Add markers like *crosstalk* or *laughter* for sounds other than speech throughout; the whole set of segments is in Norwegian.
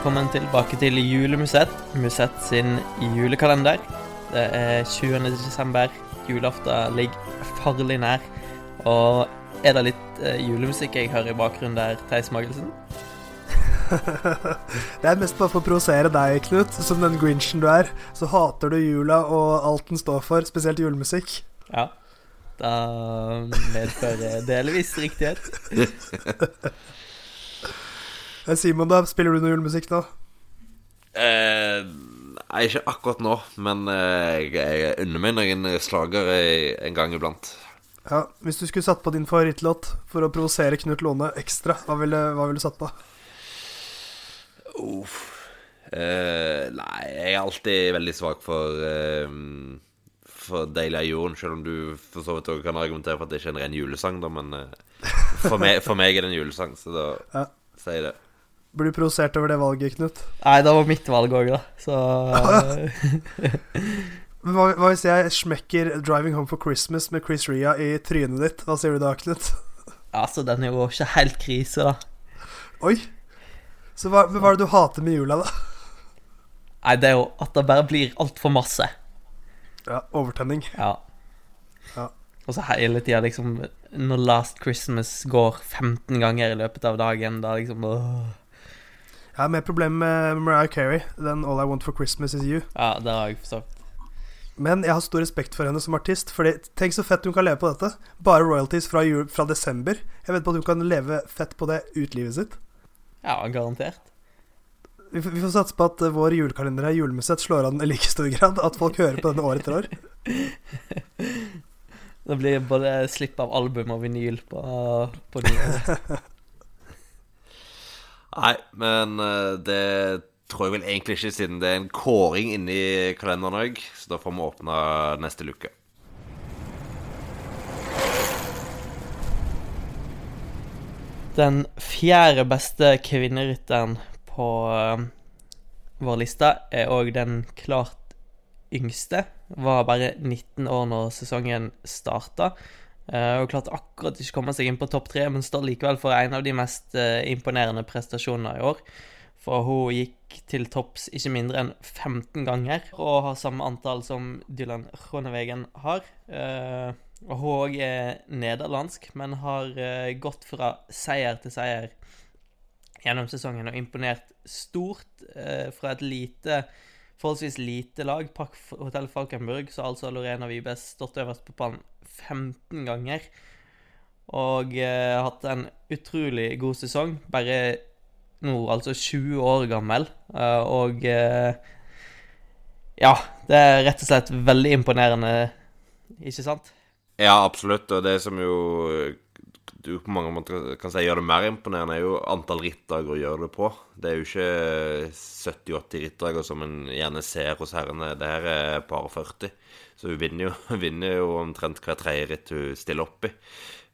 velkommen tilbake til Julemusett. Musett sin julekalender. Det er 20. desember. Julaften ligger farlig nær. Og er det litt eh, julemusikk jeg hører i bakgrunnen der, Theis Magelsen? *laughs* det er mest bare for å provosere deg, Knut. Som den grinchen du er, så hater du jula og alt den står for, spesielt julemusikk. Ja. Da medfører delvis riktighet. *laughs* Eh, Simon, da spiller du noe julemusikk nå? Eh, nei, ikke akkurat nå, men eh, jeg, unner meg noen slager en gang iblant. Ja, Hvis du skulle satt på din favorittlåt for å provosere Knut Låne ekstra, hva ville, hva ville du satt på? Uff. Eh, nei, jeg er alltid veldig svak for eh, For 'Deilig er jorden', selv om du for så vidt også kan argumentere for at det ikke er en ren julesang, da, men eh, for, meg, for, meg, er det en julesang, så da ja. sier jeg det. Blir du provosert over det valget, Knut? Nei, det var mitt valg òg, da, så *laughs* hva, hva, hvis jeg smekker 'Driving Home for Christmas' med Chris Ria i trynet ditt? Hva sier du da, Knut? *laughs* Altså, den er jo ikke helt krise, da. Oi. Så hva, hva er det du hater med jula, da? *laughs* Nei, det er jo at det bare blir altfor masse. Ja, overtenning. Ja. ja. Og så hele tida, liksom Når Last Christmas går 15 ganger i løpet av dagen, da liksom åh. Jeg har mer problemer med Mariah Carey, den 'All I Want for Christmas Is You'. Ja, det har jeg forstått. Men jeg har stor respekt for henne som artist. Fordi Tenk så fett hun kan leve på dette. Bare royalties fra, jul, fra desember. Jeg vet på at hun kan leve fett på det ut livet sitt. Ja, garantert. Vi, vi får satse på at vår julekalender her, Julemuseet, slår an i like stor grad. At folk hører på denne år etter år. *laughs* det blir både slipp av album og vinyl på, på nyåret. *laughs* Nei, men uh, det tror jeg vel egentlig ikke, siden det er en kåring inni kalenderen òg. Så da får vi åpne neste luke. Den fjerde beste kvinnerytteren på uh, vår liste er òg den klart yngste. Var bare 19 år når sesongen starta. Uh, og klarte akkurat ikke komme seg inn på topp tre, men står likevel for en av de mest uh, imponerende prestasjonene i år. For hun gikk til topps ikke mindre enn 15 ganger, og har samme antall som Dylan Ronevegen har. Uh, og hun òg er nederlandsk, men har gått fra seier til seier gjennom sesongen og imponert stort fra et lite forholdsvis lite lag. Park Hotell Falkenburg, så altså Lorena Vibes stått øverst på pallen 15 ganger. Og eh, hatt en utrolig god sesong. Bare nå altså 20 år gammel. Uh, og eh, ja, det er rett og slett veldig imponerende, ikke sant? Ja, absolutt. Og det som jo du på mange måter kan si gjør det mer imponerende, er jo antall rittdager å gjøre det på. Det er jo ikke 70-80 rittdager som en gjerne ser hos herrene. Det her er par 40. Så hun vinner jo, *laughs* vinner jo omtrent hver tredje ritt hun stiller opp i.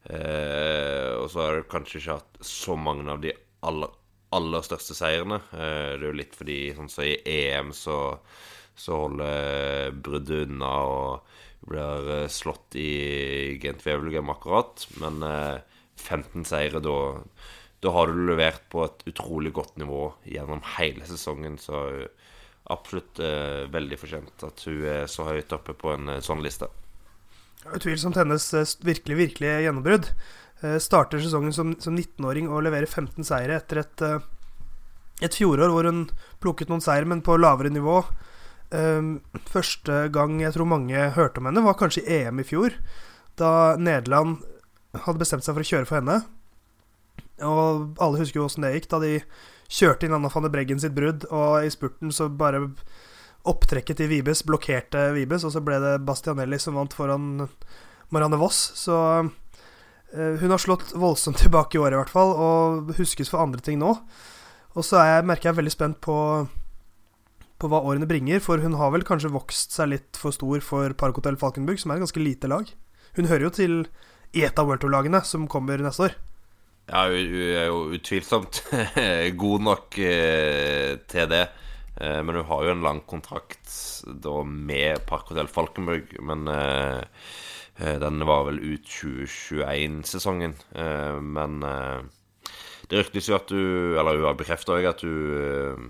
Eh, og så har hun kanskje ikke hatt så mange av de aller, aller største seirene. Eh, det er jo litt fordi sånn som så i EM så, så holder bruddet unna. og blir eh, slått i Gent Wevelgem akkurat, men eh, 15 seire, da, da har du levert på et utrolig godt nivå gjennom hele sesongen. Så absolutt eh, veldig fortjent at hun er så høyt oppe på en eh, sånn liste. Utvilsomt hennes eh, virkelig, virkelig gjennombrudd. Eh, starter sesongen som 19-åring og leverer 15 seire etter et, et fjorår hvor hun plukket noen seire, men på lavere nivå. Første gang jeg tror mange hørte om henne, var kanskje i EM i fjor. Da Nederland hadde bestemt seg for å kjøre for henne. Og alle husker jo åssen det gikk da de kjørte inn Anna van de Breggen sitt brudd, og i spurten så bare opptrekket til Vibes blokkerte Vibes, og så ble det Bastianelli som vant foran Marianne Voss. Så uh, hun har slått voldsomt *laughs* tilbake i år, i hvert fall, og huskes for andre ting nå. Og så er jeg, merker jeg veldig spent på, på hva årene bringer, for hun har vel kanskje vokst seg litt for stor for Parkhotel Falkenburg, som er et ganske lite lag. Hun hører jo til et av World Tour-lagene som kommer neste år. Ja, hun er jo utvilsomt *laughs* god nok eh, til det. Eh, men hun har jo en lang kontrakt da med Parkhotell Falkenburg. Men eh, den var vel ut 2021-sesongen. Eh, men Det ryktes jo at du Eller hun har bekrefta òg at eh,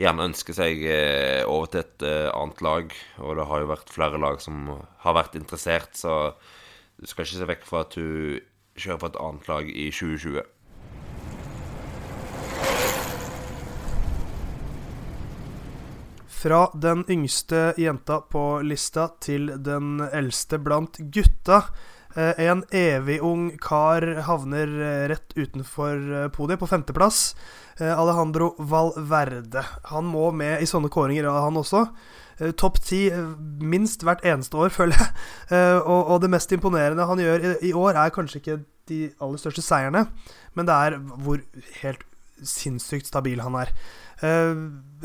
gjerne ønsker seg eh, over til et eh, annet lag. Og det har jo vært flere lag som har vært interessert, så du skal ikke se vekk fra at du kjører for et annet lag i 2020. Fra den yngste jenta på lista til den eldste blant gutta. Eh, En evig ung kar havner eh, rett utenfor eh, podiet, på femteplass. Alejandro Valverde. Han må med i sånne kåringer, han også. Topp ti minst hvert eneste år, *laughs* føler jeg. Og, det mest imponerende han gjør i år, er kanskje ikke de aller største seierne, men det er hvor helt sinnssykt stabil han er. Eh,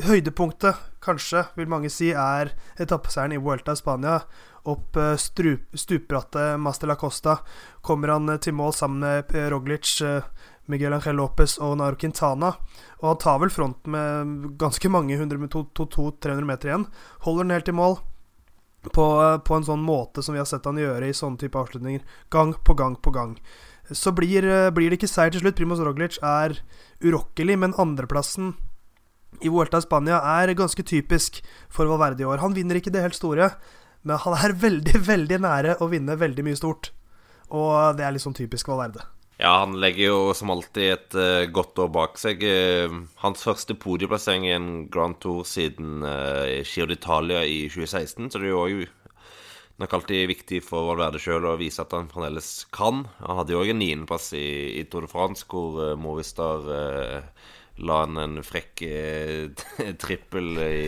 høydepunktet, kanskje, vil mange si, er etappeseieren i Vuelta i Spania. Opp uh, stupbrattet Master La Costa kommer han eh, til mål sammen med Roglic, eh, Miguel Ángel Lopez og Nairo Quintana. Og han tar vel fronten med ganske mange 100-200-300 meter igjen. Holder den helt i mål. På, eh, på en sånn måte som vi har sett han gjøre i sånne type avslutninger. Gang på gang på gang. Så blir, eh, blir det ikke seier til slutt. Primoz Roglic er urokkelig, men andreplassen i Vuelta Spania er ganske typisk for Valverde i år. Han vinner ikke det helt store, men han er *laughs* veldig, veldig nære å vinne veldig mye stort. Og det er sånn typisk Valverde. Ja, han legger jo som alltid et uh, godt år bak seg. Uh, hans første podieplassering i en Grand Tour siden uh, Giro d'Italia i 2016, så det er jo òg nok alltid viktig for Valverde sjøl å vise at han fremdeles kan. Han hadde jo òg en niendeplass i, i Tour de France, hvor uh, Movistar uh, la han en frekk uh, *laughs* trippel i,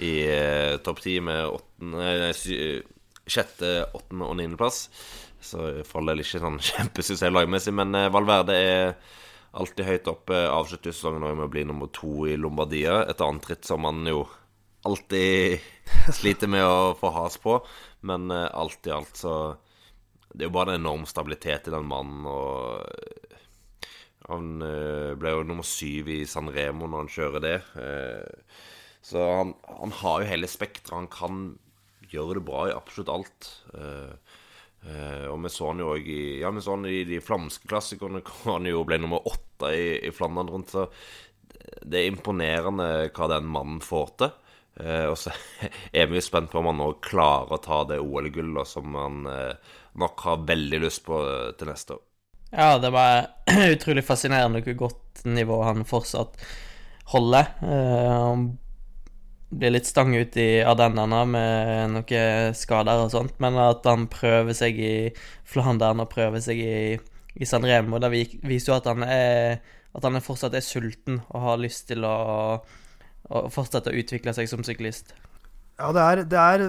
i uh, topp ti med åttende, nei, sy- sjette, åttende og niendeplass. Så for all del ikke sånn *laughs* kjempesuksess lagmessig, men Valverde er alltid høyt oppe. Avslutter sesongen med å bli nummer to i Lombardia. Et annet ritt som han jo alltid *laughs* sliter med å få has på. Men eh, alt i alt så Det er jo bare en enorm stabilitet i den mannen, og han eh, ble jo nummer syv i San Remo når han kjører det. Eh, Så han, han har jo hele spekteret. Han kan gjøre det bra i absolutt alt. Eh, eh, og vi så han jo òg i Ja, i de flamske klassikerne, *laughs* hvor han jo ble nummer åtte i, i Flandern rundt. Så det er imponerende hva den mannen får til. Eh, og så *laughs* er vi jo spent på om han nå klarer å ta det OL-gullet som han eh, nok har veldig lyst på eh, til neste år. Ja, det var *clears throat* utrolig fascinerende hvor godt nivå han fortsatt holder. Eh, Han blir litt stang ut i Ardennene med noen skader og sånt, men at han prøver seg i Flandern og prøver seg i, i San Remo, det viser jo at han er at han fortsatt er sulten og har lyst til å, å fortsette å utvikle seg som syklist. Ja, det er det, er,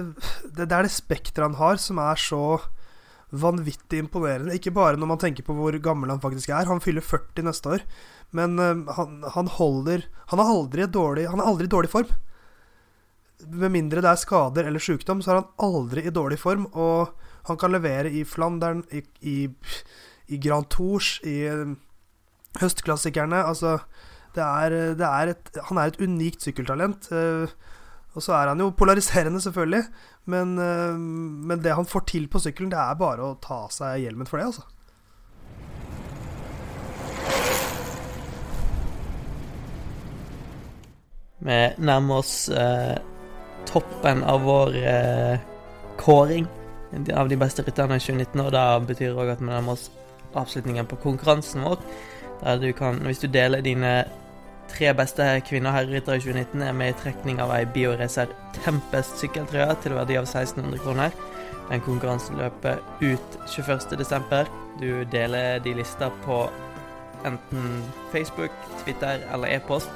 det, det, det spekteret han har, som er så vanvittig imponerende. Ikke bare når man tenker på hvor gammel han faktisk er. Han fyller 40 neste år. Men eh, han, han holder Han er aldri dårlig Han er aldri i dårlig form. Med mindre det er skader eller sykdom, så er han aldri i dårlig form. Og han kan levere i Flandern, i, i, i Grand Tours, i eh, høstklassikerne. Altså, det er, det er et Han er et unikt sykkeltalent. eh, og så er han jo polariserende, selvfølgelig. Men, eh, men det han får til på sykkelen, det er bare å ta av seg hjelmen for det, altså. Vi nærmer oss eh, toppen av vår eh, kåring av de beste rytterne i 2019, og det betyr òg at vi nærmer oss avslutningen på konkurransen vår. Der du kan, hvis du deler dine tre beste kvinner- og herreryttere i 2019, er med i trekning av ei Bioracer Tempest sykkeltrøye til verdi av 1600 kroner. Den konkurransen løper ut 21.12. Du deler de lister på enten Facebook, Twitter eller e-post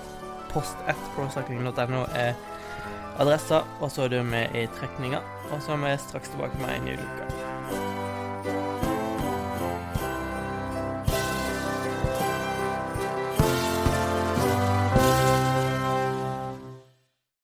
post at procycling.no er adressa, og så er du med i trekninga. Og så er vi straks tilbake med en ny luke.